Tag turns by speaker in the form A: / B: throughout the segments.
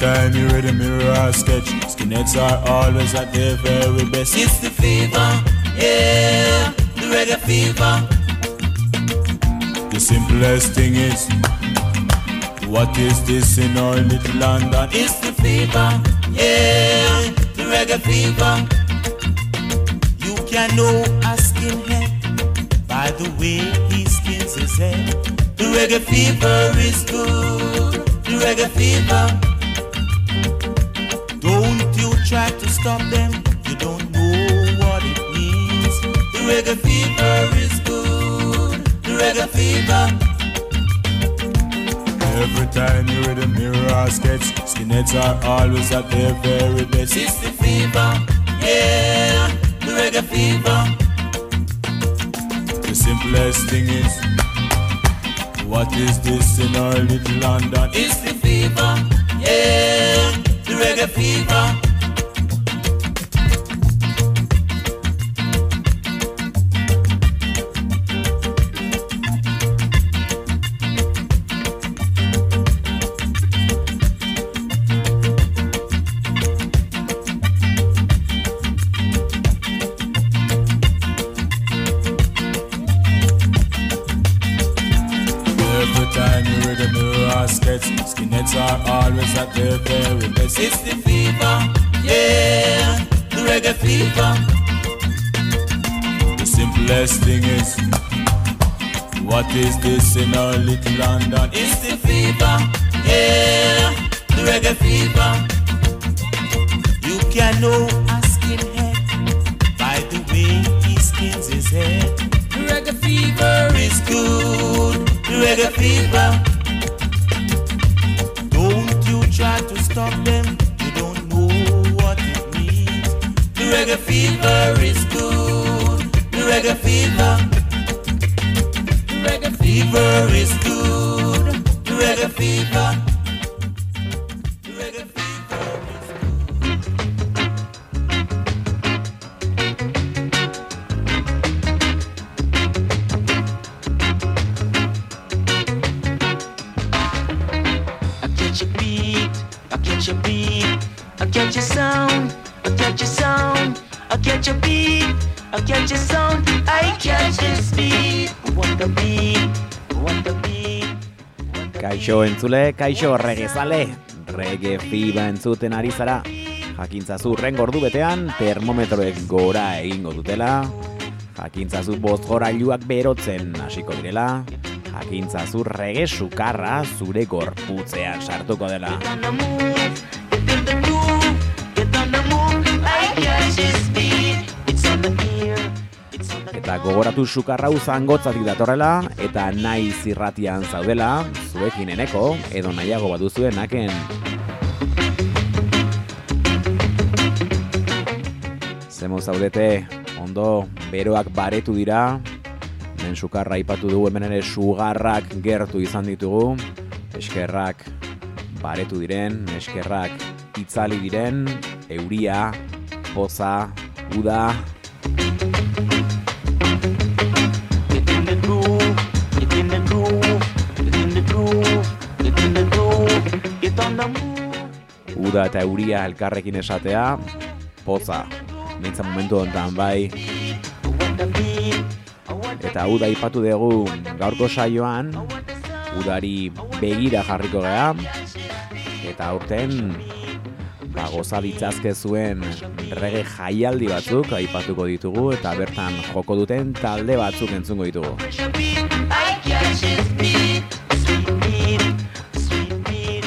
A: time you read a mirror or sketch, skinheads are always at their very best.
B: It's the fever, yeah, the reggae fever.
A: The simplest thing is, what is this in our little London?
B: It's the fever, yeah, the reggae fever. You can know a skinhead by the way he skins his head. The reggae fever is good, the reggae fever. Try to stop them, you don't know what it means. The reggae fever is good, the reggae fever.
A: Every time you read a mirror or sketch, skinheads are always at their very best.
B: It's the fever, yeah, the reggae fever.
A: The simplest thing is, what is this in our little London?
B: It's the fever, yeah, the reggae fever.
A: Mirror skinheads are always at their very best.
B: It's the fever, yeah, the reggae fever.
A: The simplest thing is, what is this in our little London?
B: It's the fever, yeah, the reggae fever. You can know a skinhead by the way he skins his head. The reggae fever is good, the reggae fever. Stop them, you don't know what it means. The reggae fever is good, the reggae fever. The reggae fever is good, the reggae fever.
C: Kaixo entzule, kaixo regezale, rege fiba entzuten ari zara. Jakintzazu rengo betean, termometroek gora egingo dutela. Jakintzazu bost gorailuak berotzen hasiko direla. Jakintzazu rege sukarra zure gorputzean sartuko dela. Eta gogoratu sukarra uzangotzatik datorrela, eta nahi zirratian zaudela, zuekin eneko, edo nahiago baduzuen naken. Zemo zaudete, ondo, beroak baretu dira, hemen sukarra aipatu dugu hemen ere sugarrak gertu izan ditugu, eskerrak baretu diren, eskerrak itzali diren, euria, poza, uda, uda eta euria elkarrekin esatea, poza. Mintza momentu honetan bai, eta uda ipatu dugu gaurko saioan, udari begira jarriko gea, eta aurten ba, goza ditzazke zuen rege jaialdi batzuk aipatuko ditugu eta bertan joko duten talde batzuk entzungo ditugu.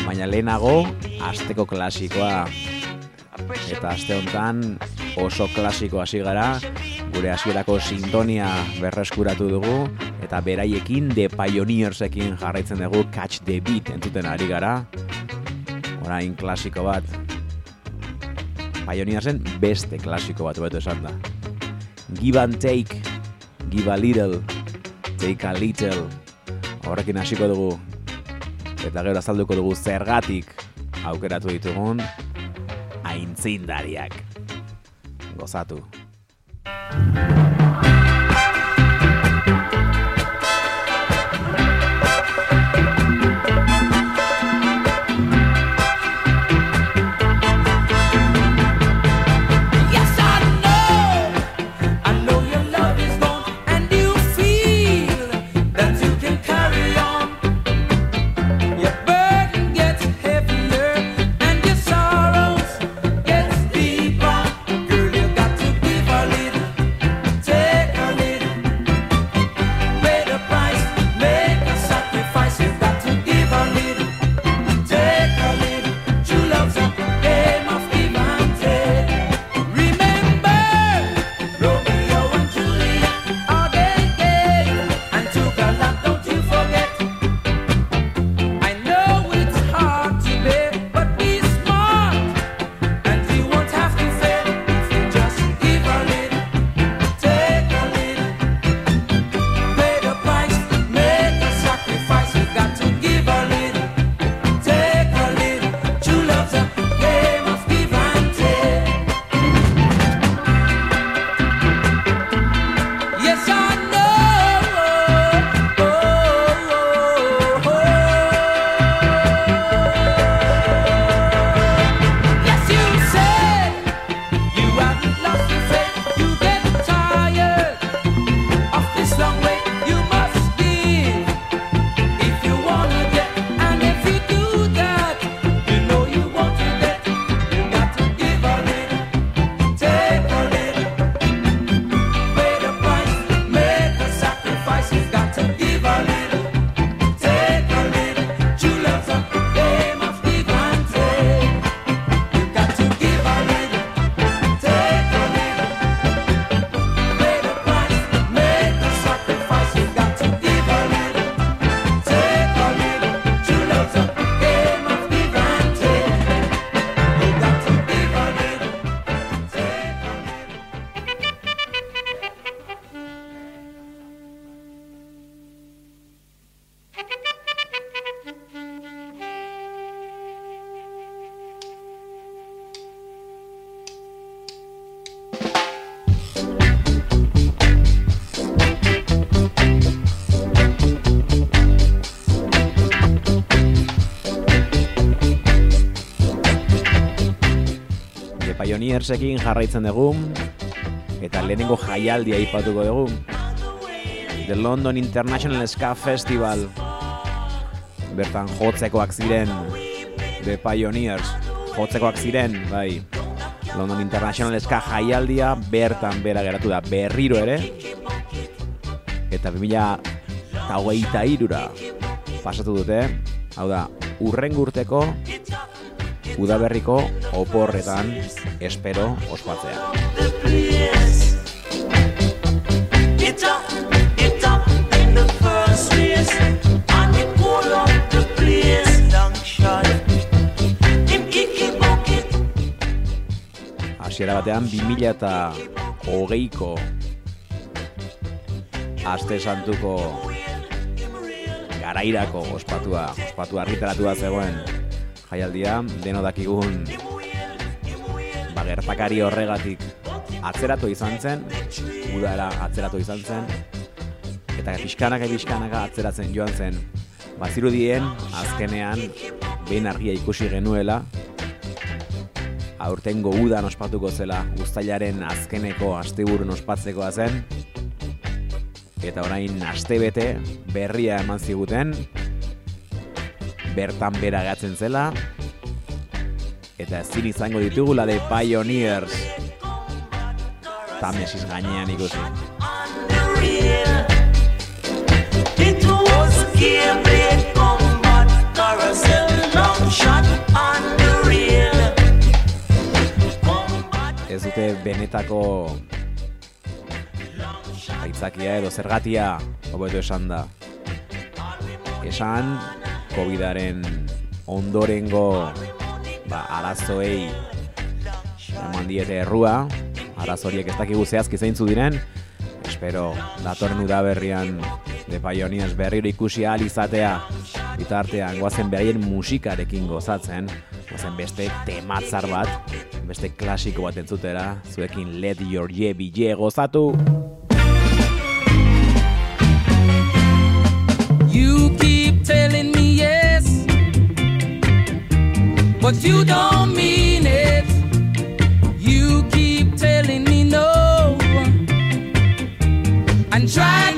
C: Baina lehenago, asteko klasikoa eta aste honetan oso klasiko hasi gara, gure hasierako sintonia berreskuratu dugu eta beraiekin The Pioneersekin jarraitzen dugu Catch the Beat entzuten ari gara. Orain klasiko bat. Pioneersen beste klasiko bat beto esan da. Give and take, give a little, take a little. Horrekin hasiko dugu eta gero azalduko dugu zergatik aukeratu ditugun aintzindariak. Gozatu. Pioneersekin jarraitzen dugu. Eta lehenengo jaialdia aipatuko dugu. The London International Ska Festival. Bertan jotzekoak ziren The Pioneers. Jotzekoak ziren, bai. London International Ska jaialdia bertan bera geratu da berriro ere. Eta 2000 irura pasatu dute, hau da, urren urteko udaberriko oporretan espero ospatzea. Hasiera batean 2000 eta hogeiko aste santuko garairako ospatua, ospatu argitaratua zegoen jaialdia, deno dakigun ba, gertakari horregatik atzeratu izan zen, udara atzeratu izan zen, eta pixkanaka pixkanaka atzeratzen joan zen. Bazirudien, azkenean, behin argia ikusi genuela, aurtengo udan ospatuko zela, guztailaren azkeneko asteburun ospatzekoa zen, eta orain astebete berria eman ziguten, bertan bera gatzen zela, eta ezin izango ditugula de Pioneers, tamesis gainean ikusi.
D: It was
C: Ez dute benetako aitzakia edo zergatia hobeto esan da. Esan COVIDaren ondorengo ba, arazoei eman diete errua, arazoriek ez dakigu zehazki zeintzu diren, espero datorren udaberrian de Pioneers berriro ikusi ahal izatea. Bitartean goazen beraien musikarekin gozatzen, goazen beste tematzar bat, beste klasiko bat entzutera, zuekin Let Your Ye Bille gozatu!
E: You you don't mean it. You keep telling me no and try.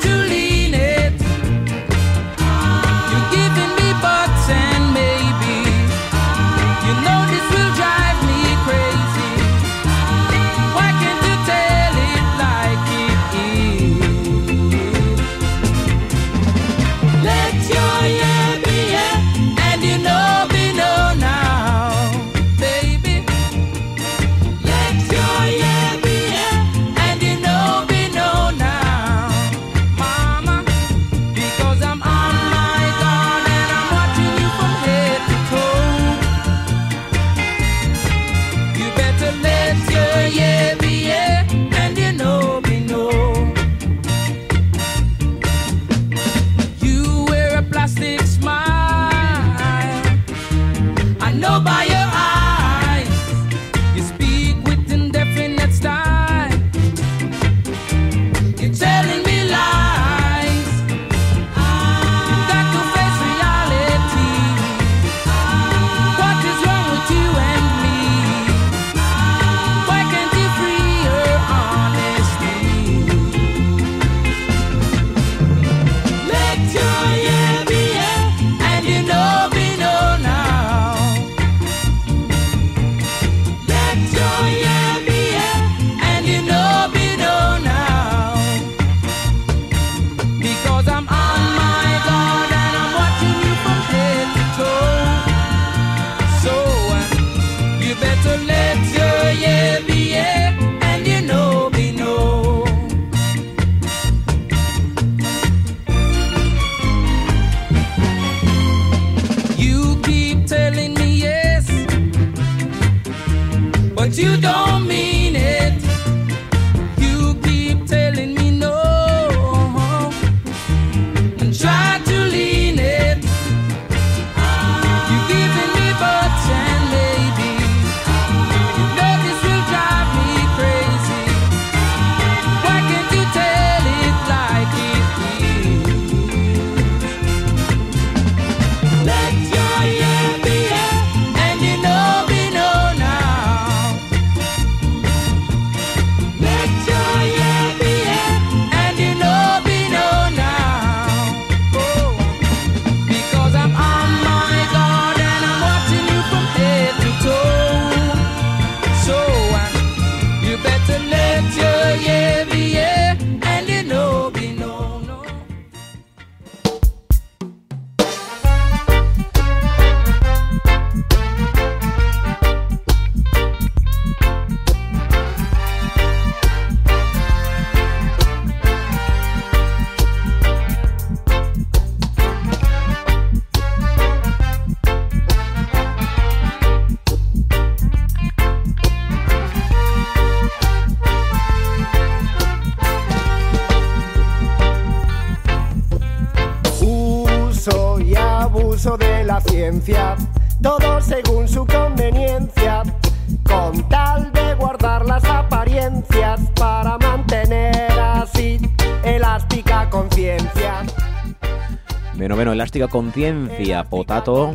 C: diagnostika kontzientzia potato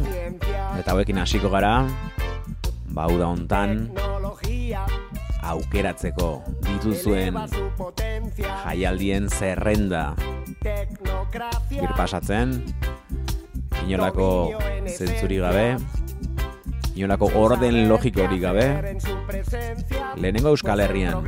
C: eta hauekin hasiko gara bauda hontan aukeratzeko dituzuen jaialdien zerrenda.
F: Bir
C: pasatzen inolako zentzuri gabe inolako orden logikori gabe lehenengo euskal herrian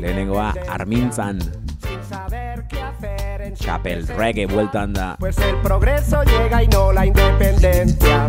C: lehenengoa armintzan.
F: saber qué hacer en Chapel
C: Reggae, vuelta anda.
F: Pues el progreso llega y no la independencia.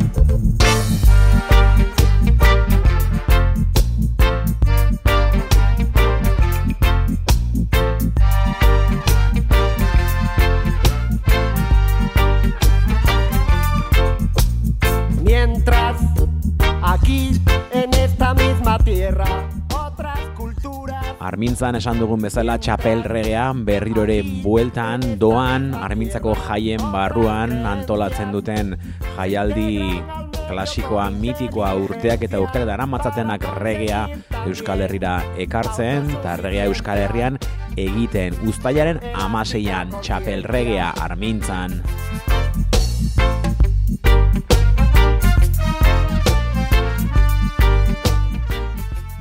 C: Armintzan esan dugun bezala txapel regean berriro ere bueltan doan Armintzako jaien barruan antolatzen duten jaialdi klasikoa, mitikoa, urteak eta urteak dara matzatenak regea Euskal Herrira ekartzen eta regea Euskal Herrian egiten uztailaren amaseian txapel regea Armintzan.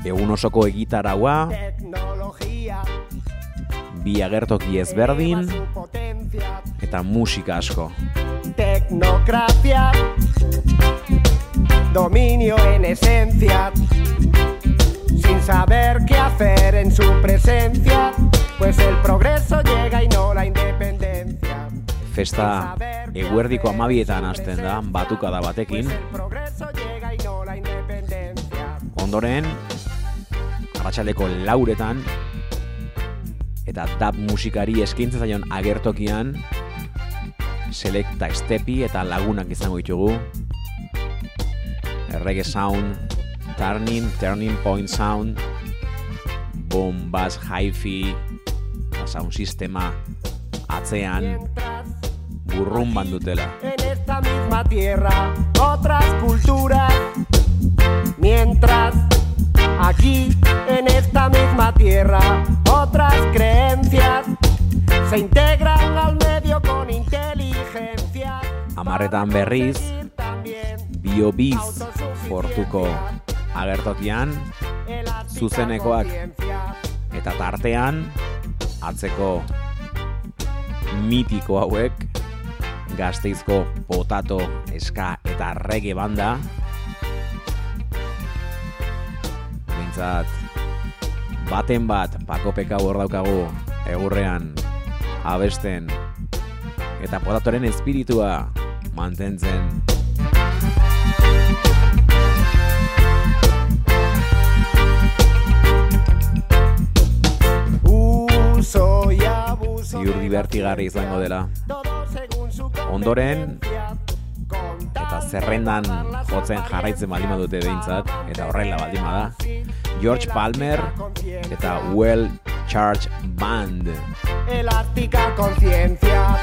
C: Egun osoko egitaraua, bi agertoki ezberdin eta musika asko.
F: Tecnocracia. Dominio en esencia. Sin saber qué hacer en su presencia. Pues el progreso llega y no la independencia.
C: Festa eguerdiko amabietan hasten da, batukada batekin,
F: Pues
C: arratsaldeko lauretan, eta dab musikari eskaintza zaion agertokian, selecta estepi eta lagunak izango ditugu. Reggae sound, turning, turning point sound, boom, bass, hi-fi, sound sistema atzean burrumban dutela.
F: en esta misma tierra otras culturas. Mientras aquí en esta misma tierra otras creencias se integran al medio con inteligencia.
C: Amarretan berriz, BioBiz portuko agertokian, zuzenekoak. eta tartean atzeko mitiko hauek gazteizko potato, eska eta rege banda Bintzat baten bat pako peka hor daukagu egurrean abesten eta potatoren espiritua mantentzen ziur divertigarri izango dela. Ondoren, eta zerrendan jotzen jarraitzen baldin badute behintzat, eta horrela baldin bada. George Palmer eta Well Charge Band.
F: elástica conciencia.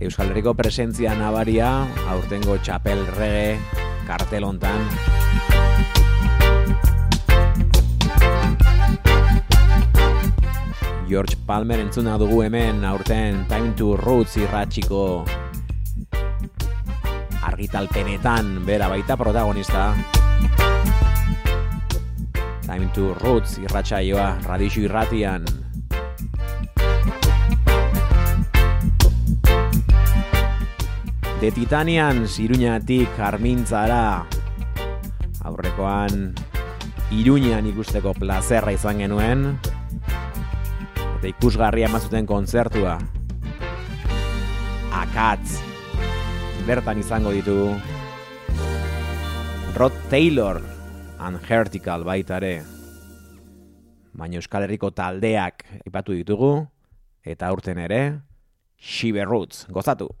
C: Euskal Herriko presentzia nabaria, aurtengo txapel rege, kartel George Palmer entzuna dugu hemen aurten Time to Roots irratxiko argitalpenetan bera baita protagonista. Time to Roots irratsaioa radixu irratian. De Titanian Iruñatik Armintzara aurrekoan Iruñan ikusteko plazerra izan genuen eta ikusgarria emazuten kontzertua. Akatz bertan izango ditugu Rod Taylor and Hertical baita ere. Baina Euskal Herriko taldeak ipatu ditugu. Eta aurten ere Shiver Roots. Gozatu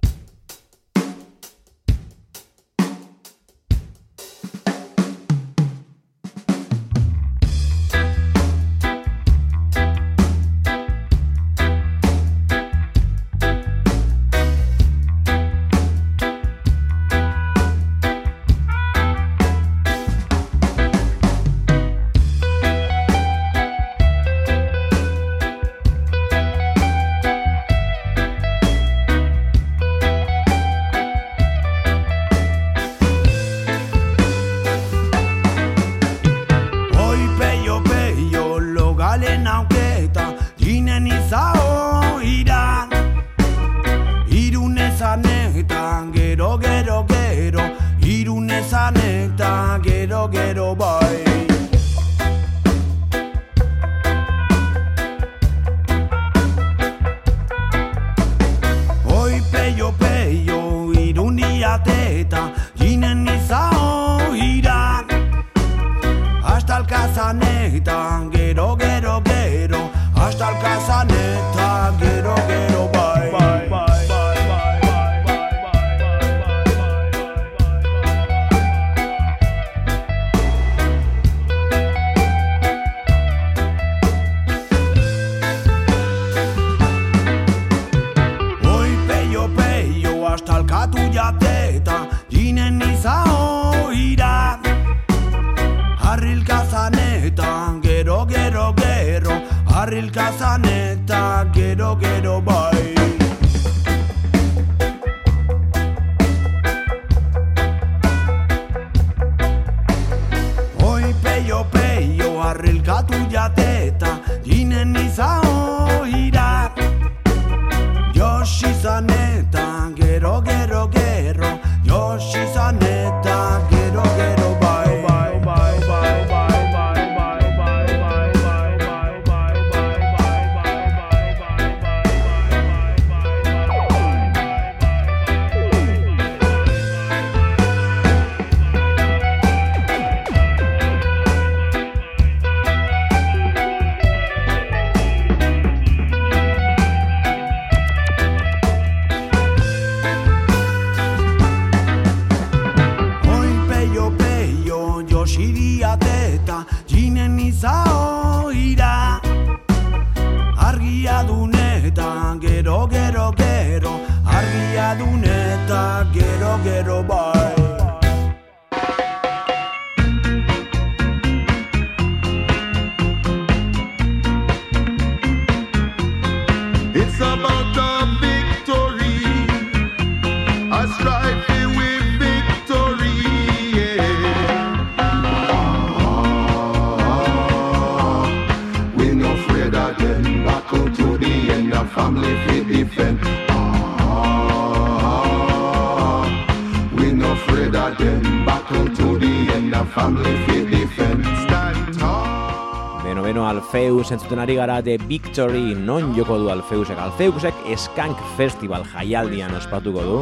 C: Alfeus entzuten ari gara The Victory non joko du Alfeusek. Alfeusek Skank Festival jaialdian ospatuko du.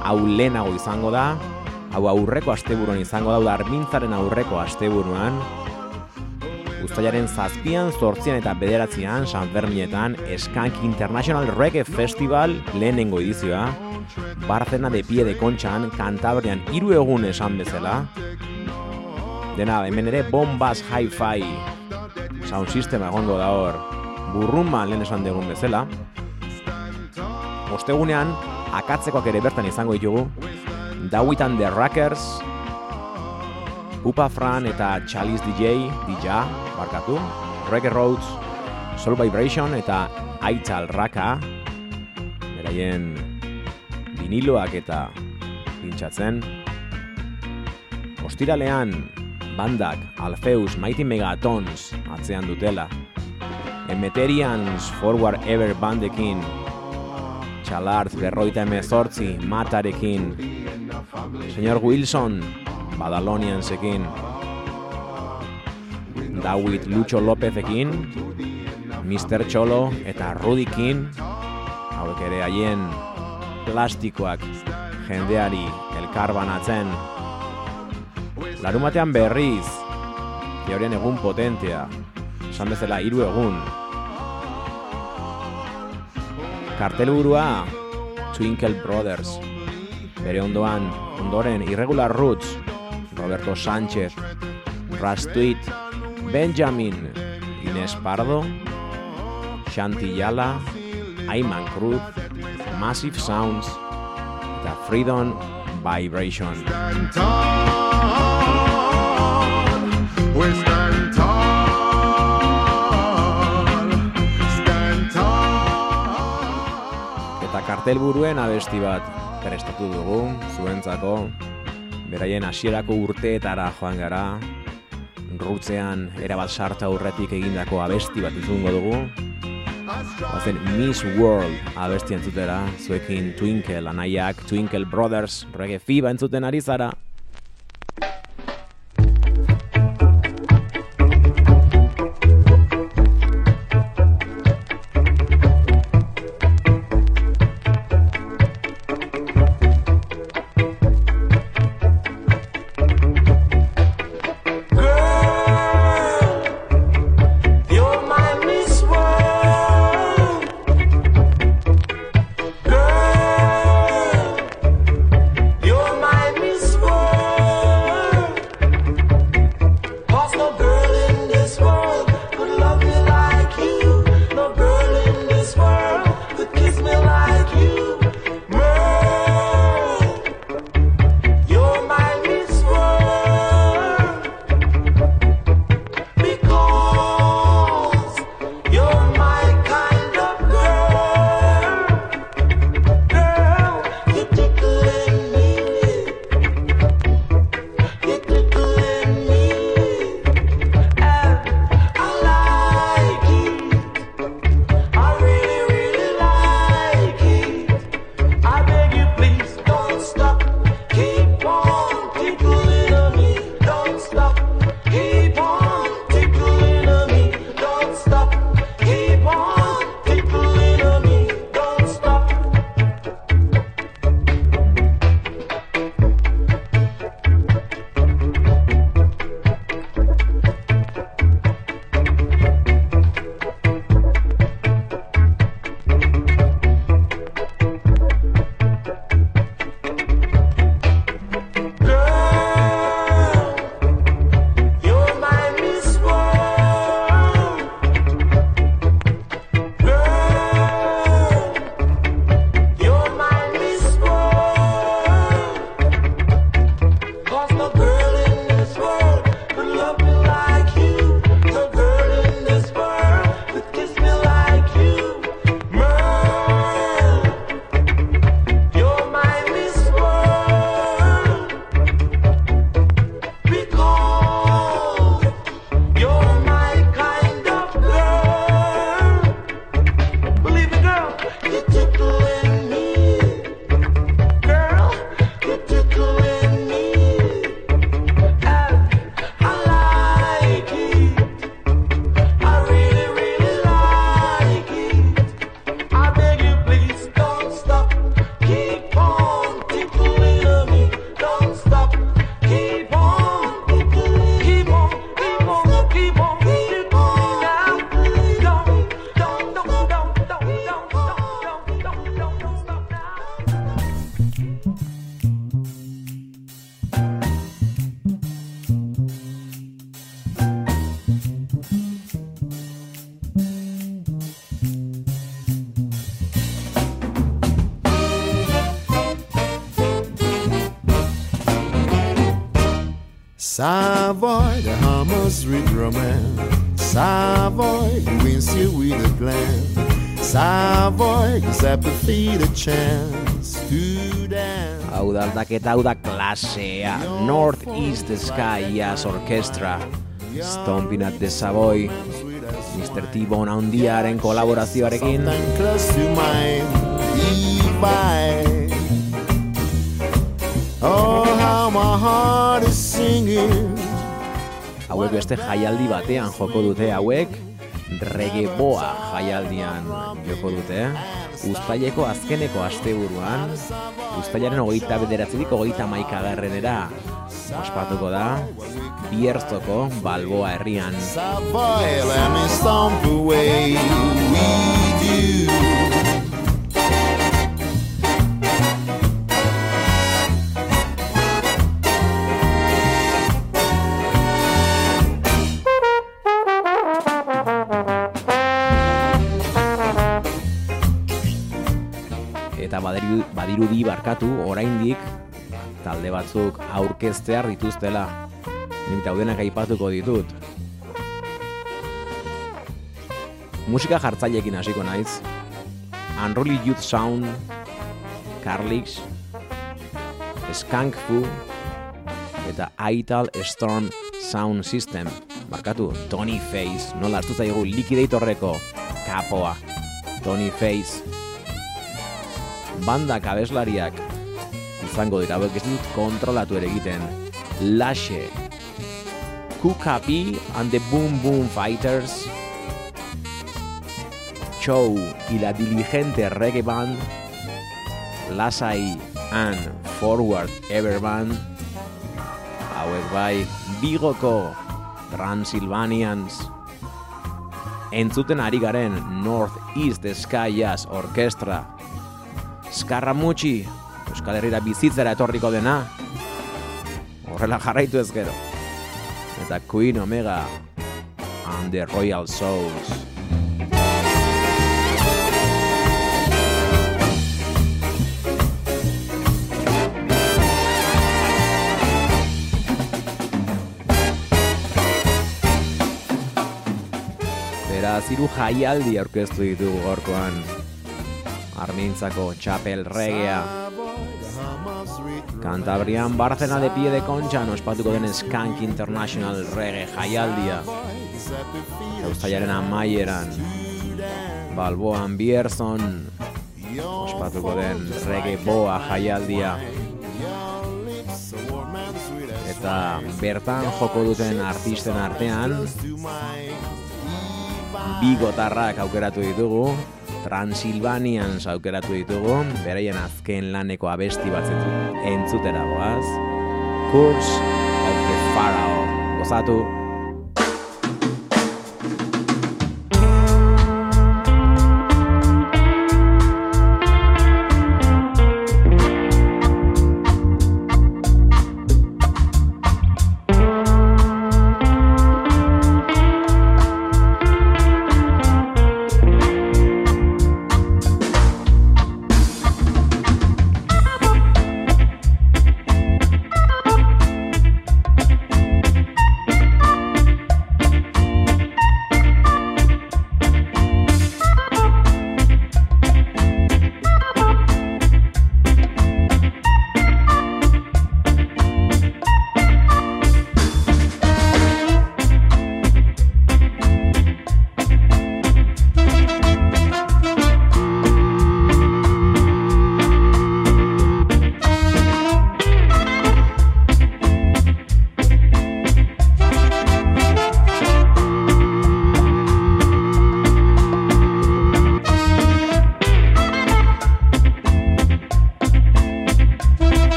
C: Hau lehenago izango da, hau aurreko asteburuan izango da, armintzaren aurreko asteburuan. Uztailaren zazpian, zortzian eta bederatzean, San Ferminetan, Skank International Reggae Festival lehenengo edizioa. Barzena de pie de kontxan, Kantabrian hiru egun esan bezala. Dena, hemen ere Bombas Hi-Fi sound system egongo da hor burruma lehen esan dugun bezala. Ostegunean, akatzekoak ere bertan izango ditugu, Dawit and the Rockers, Pupa Fran eta Chalice DJ, DJ, barkatu, Reggae Roads, Soul Vibration eta Aitzal Raka, beraien viniloak eta pintxatzen. Ostiralean, bandak Alfeus Mighty Megatons atzean dutela. Emeterians Forward Ever bandekin, Txalart berroita emezortzi matarekin, Señor Wilson Badaloniansekin, Dawit Lucho Lopezekin, Mr. Cholo eta Rudikin, hauek ere haien plastikoak jendeari elkarbanatzen Larumatean berriz, teorian egun potentea, esan bezala hiru egun. Kartelburua Twinkle Brothers, bere ondoan, ondoren Irregular Roots, Roberto Sánchez, Rastuit, Benjamin, Inés Pardo, Shanti Yala, Ayman Cruz, Massive Sounds, eta Freedom Vibration. Eta kartelburuen abesti bat prestatu dugu, zuentzako, beraien hasierako urteetara joan gara, rutzean erabat sarta aurretik egindako abesti bat izungo dugu, Bazen Miss World abesti entzutera, zuekin Twinkle, anaiak Twinkle Brothers, reggae fiba entzuten ari zara.
G: Apathy the chance to dance.
C: Hau da aldaketa, hau da klasea. North East Sky Jazz Orchestra. Stomping at the Savoy. Mr. T-Bone handiaren kolaborazioarekin.
G: Oh, how my heart is singing.
C: Hauek beste jaialdi batean joko dute hauek. Reggae boa jaialdian joko dute. Uztaileko azkeneko asteburuan, uztailaren hogeita bederatzetik hogeita maikagarrenera ospatuko da, Bierzoko Balboa herrian. Badirudi barkatu oraindik talde batzuk aurkeztear dituztela. Nik daudenak aipatuko ditut. Musika jartzaileekin hasiko naiz. Unruly Youth Sound, Carlix, Skunk Fu, eta Ital Storm Sound System. Barkatu, Tony Face, nola hartu zaigu Liquidatorreko kapoa. Tony Face. Banda kabeslariak izango dira, hauek ez dut kontrolatu ere egiten. Lashe, Kukapi and the Boom Boom Fighters, Show y la diligente reggae band, Lasai and Forward Ever Band, hauek bai, Bigoko Transylvanians, entzuten ari garen North East Sky Jazz Orchestra, Skarramutxi, Euskal Herrira bizitzera etorriko dena, horrela jarraitu ez gero. Eta Queen Omega and the Royal Souls. Beraz, hiru jaialdi aurkeztu ditugu gaurkoan. Armintzako txapel regea, Kantabrian Barcena de Pie de Concha ospatuko den Skank International Reggae jaialdia. Eustailaren amaieran, Balboan Bierzon, ospatuko den Reggae Boa jaialdia. Eta bertan joko duten artisten artean, bigotarrak aukeratu ditugu, Transilvanian aukeratu ditugu, beraien azken laneko abesti batzetu entzutera goaz. Curse of the Pharaoh. Gozatu!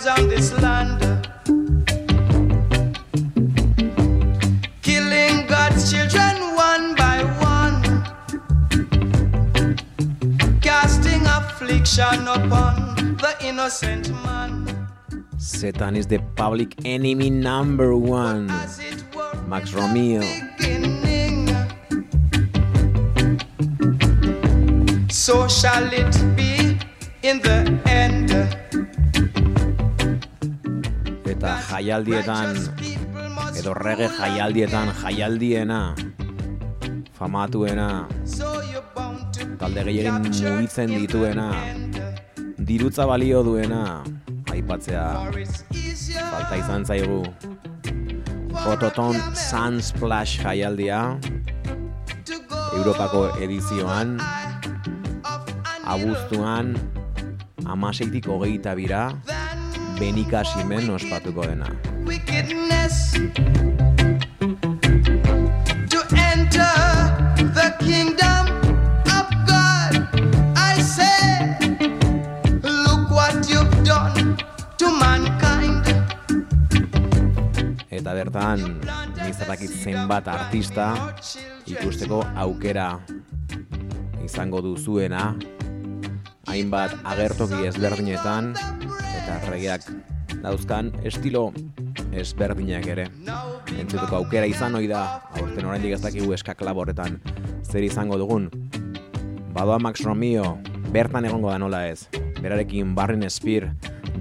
H: Crimes on this land. Killing God's children one by one. Casting affliction upon the innocent man.
C: Satan is the public enemy number one.
H: As it were
C: Max Romeo.
H: So shall it be in the end.
C: Eta jaialdietan, edo rege jaialdietan jaialdiena, famatuena, talde gehiagin mugitzen dituena, dirutza balio duena, aipatzea falta izan zaigu. Fototon Sunsplash jaialdia, Europako edizioan, abuztuan, amaseitik hogeita bira, benikasimen ospatuko dena.
H: wickedness to enter the kingdom of God. I say, look what you've done to mankind.
C: Eta bertan, nizatakit zenbat artista ikusteko aukera izango duzuena, hainbat agertoki ezberdinetan, eta regeak dauzkan estilo ezberdinak ere. Entzuteko aukera izan ohi da, aurten oraindik ez dakigu eskaklaborretan zer izango dugun. Badoa Max Romeo, bertan egongo da nola ez. Berarekin Barrin Spear,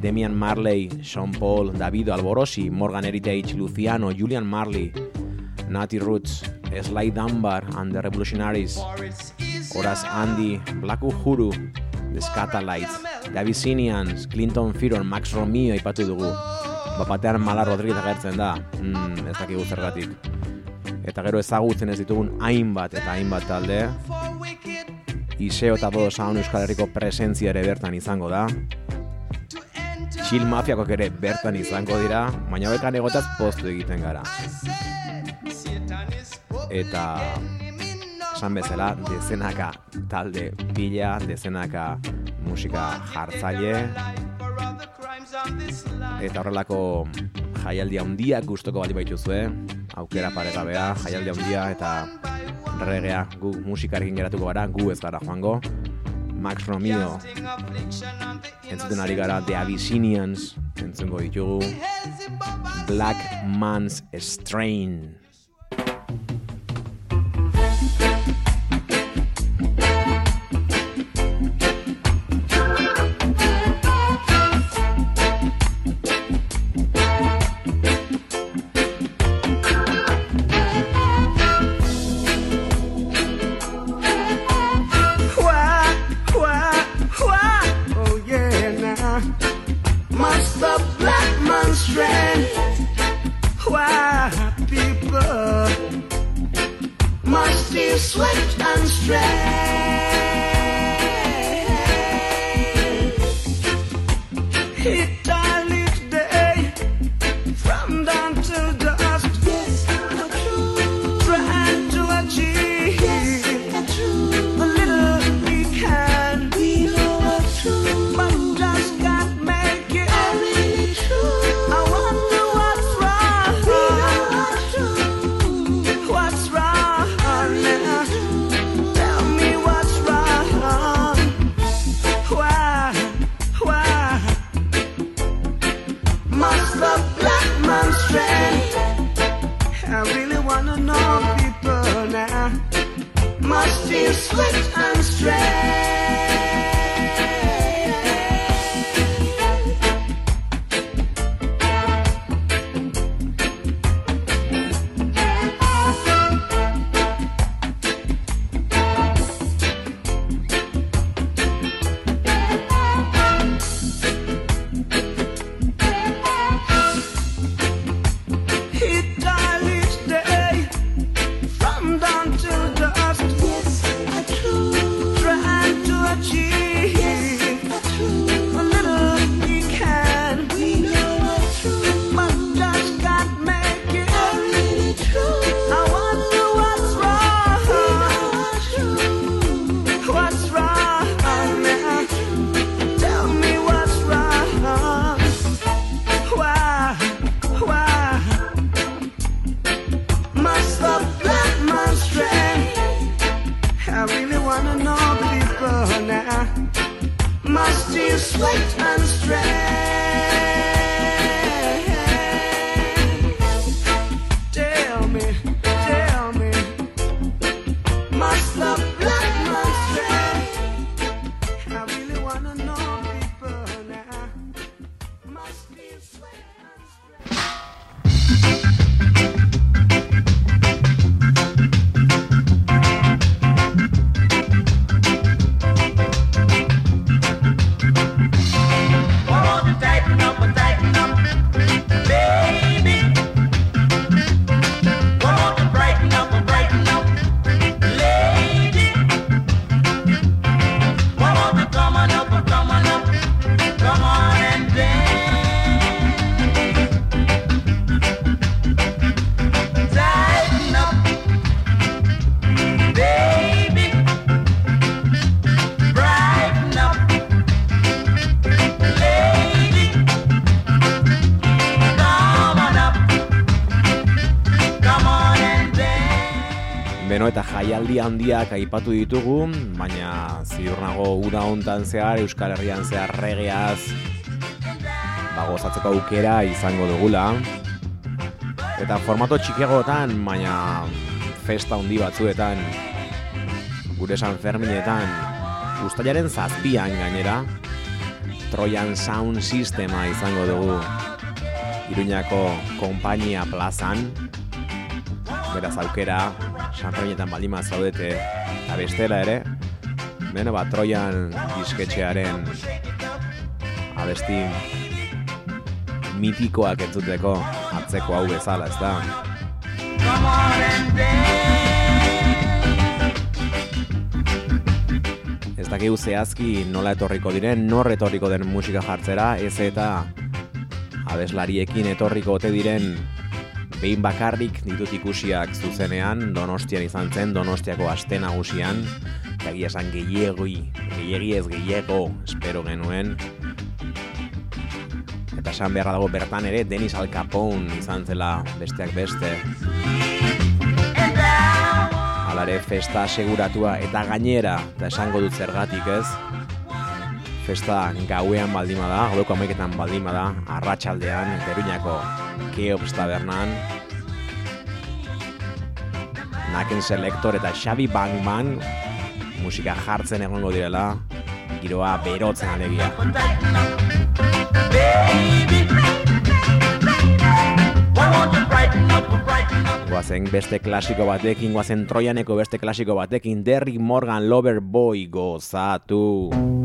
C: Demian Marley, Sean Paul, Davido Alborosi, Morgan Heritage, Luciano, Julian Marley, Natty Roots, Sly Dunbar and the Revolutionaries, Horace Andy, Black Uhuru, The Scatalites, The Abyssinians, Clinton Firon, Max Romeo ipatu dugu. Bapatean Mala Rodriguez agertzen da, mm, ez dakigu zergatik. Eta gero ezagutzen ez ditugun hainbat eta hainbat talde, Iseo eta Bodo Sound Euskal Herriko presentzia ere bertan izango da. Chill Mafiakok ere bertan izango dira, baina bekan egotaz poztu egiten gara. Eta esan bezala, dezenaka talde pila, dezenaka musika jartzaile, eta horrelako jaialdi handiak gustoko bali baituzue, aukera paregabea, jaialdi handia eta regea, gu musikarekin geratuko gara, gu ez gara joango. Max Romeo, entzuten ari gara The Abyssinians, entzungo ditugu, Black Man's Strain. Handiak aipatu ditugu, baina ziur nago uda hontan zehar, Euskal Herrian zehar regeaz ba, gozatzeko aukera izango dugula. Eta formato txikiagotan, baina festa handi batzuetan, gure San Ferminetan, ustailaren zazpian gainera, Trojan Sound Sistema izango dugu Iruñako konpainia plazan, beraz aukera, San Ferminetan baldima zaudete, eta bestela ere, beno bat Trojan disketxearen abesti mitikoak entzuteko atzeko hau bezala, ez da? Ez dakigu zehazki nola etorriko diren, nor etorriko den musika jartzera, ez eta abeslariekin etorriko ote diren behin bakarrik ditut ikusiak zuzenean, donostian izan zen, donostiako aste nagusian, eta egia esan gehiegi, gehiegi ez gehiago, espero genuen, eta esan beharra dago bertan ere Denis Al Capone izan zela besteak beste. Hala ere festa seguratua eta gainera, eta esango dut zergatik ez, festa gauean baldima da, gaueko amaiketan baldima da, arratsaldean Beruñako Keops tabernan, Naken Selector eta Xabi Bangman musika jartzen egongo direla, giroa berotzen alegia. Goazen beste klasiko batekin, goazen Trojaneko beste klasiko batekin, Derrick Morgan Lover Boy gozatu.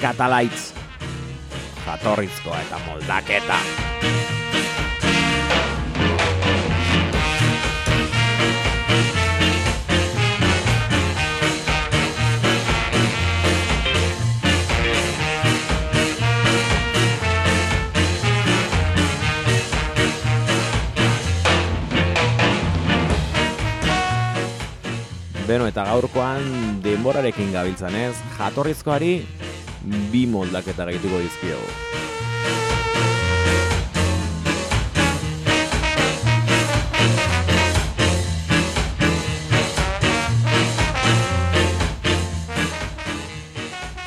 C: The Scatalites, jatorrizkoa eta moldaketa. Beno, eta gaurkoan denborarekin gabiltzan ez, jatorrizkoari bi moldaketa gehituko dizkiogu.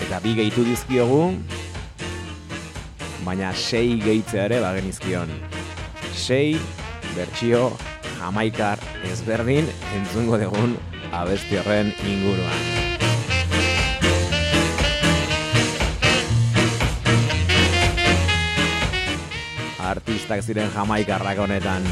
C: Eta bi gehitu dizkiogu, baina sei gehitzea ere bagenizkion. Sei bertsio jamaikar ezberdin entzungo dugun abesti horren inguruan. Artistak ziren jamaikarrak honetan.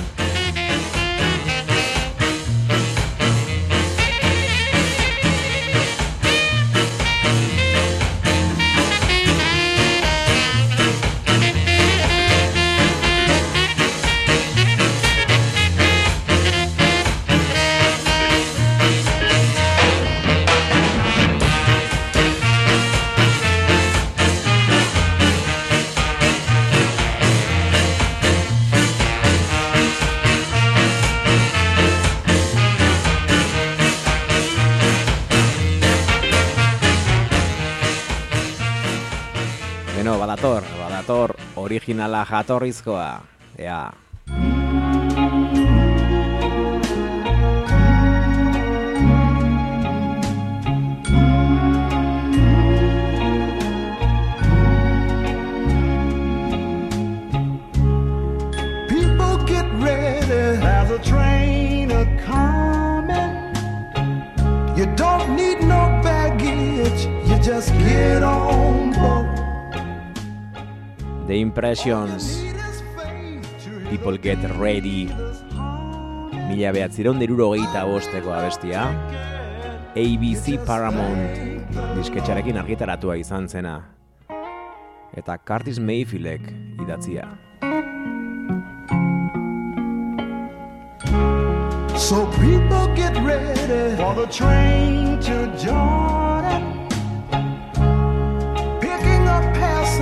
C: Originala jatorrizkoa. Ea, The Impressions, People Get Ready, mila behatzireun deruro gehieta bosteko abestia, ABC Paramount disketxarekin argitaratua izan zena, eta Curtis Mayfieldek idatzia.
I: So people get ready for the train to Jordan.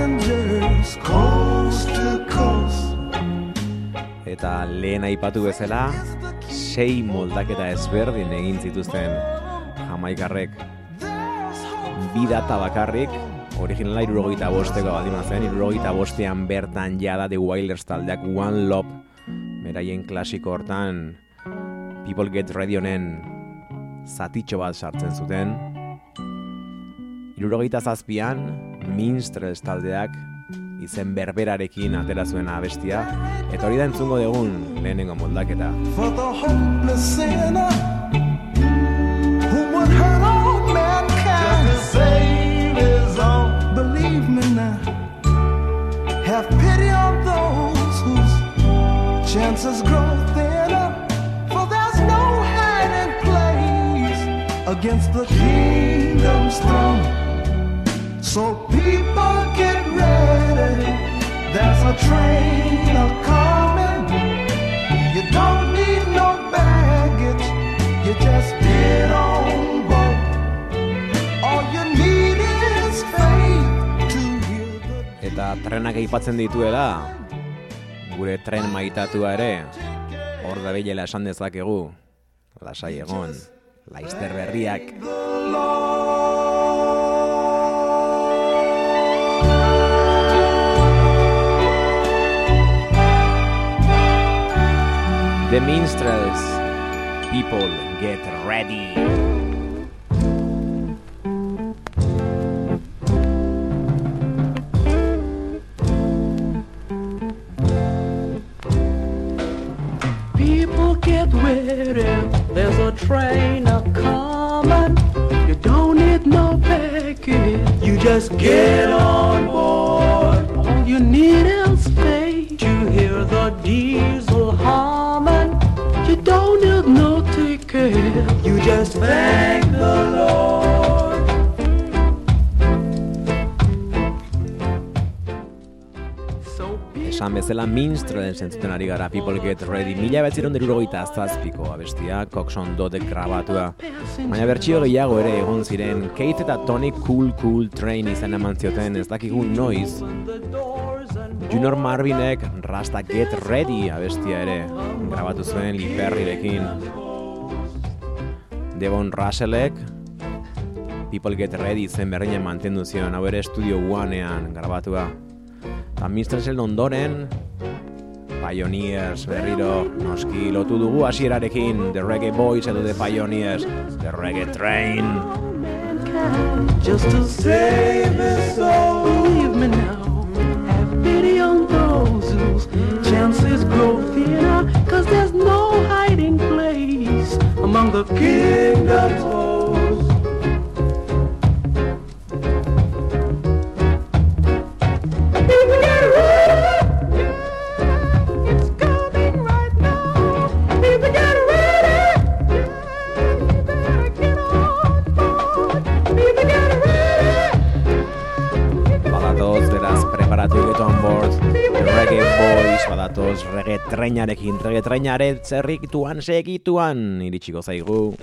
I: Passengers coast to coast.
C: Eta lehen aipatu bezala, sei moldaketa ezberdin egin zituzten jamaikarrek. Bi data bakarrik, originala irurogeita bosteko baldin zen, irurogeita bostean bertan jada The Wailers taldeak One Love, beraien klasiko hortan People Get Ready honen zatitxo bat sartzen zuten. Irurogeita zazpian, Minstrels taldeak izen berberarekin atera zuen abestia, eta hori da entzungo dugun lehenengo moldaketa.
I: Have pity on those whose chances grow thinner. For there's no hiding place against the kingdom's throne. So people get ready. There's a train a coming. You don't need no baggage. You just get on board. All you need is faith to hear the
C: Eta trenak aipatzen dituela, gure tren maitatua ere, hor da bilela esan dezakegu, lasai egon, laizter berriak. The Minstrels, people get ready.
E: People get ready, there's a train a coming. You don't need no baggage, you just get on board. All you need is
J: esan bezala minstrelen zentzuten ari gara People Get Ready mila betziron derurogeita azazpiko abestia Coxon Dodek grabatua. Baina bertxio gehiago ere egon ziren Keith eta Tony Cool Cool Train izan eman zioten ez dakigu noiz. Junior Marvinek Rasta Get Ready abestia ere grabatu zuen Lee Perryrekin. Devon Russellek People Get Ready zen berdina mantendu zion, hau ere Studio Onean grabatua. Eta Mistressel ondoren, Pioneers berriro noski lotu dugu hasierarekin The Reggae Boys edo The Pioneers, The Reggae Train.
K: just to save his soul. Believe me now, have pity on those whose chances grow thinner, cause there's no hiding place among the kingdom's
J: badatoz, reggae trainarekin, reggae trainare zerrikituan, segituan, iritsiko zaigu.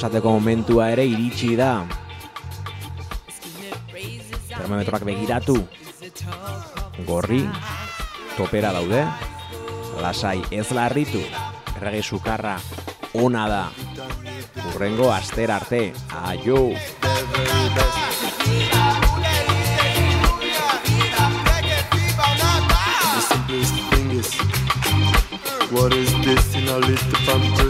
J: Esateko momentua ere iritsi da. Termometroak begiratu. Gorri, topera daude. Lasai ez larritu. Errege sukarra ona da. Urrengo aster arte. Aio!
E: What is this in a little pamperin'?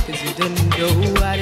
K: cause you don't know what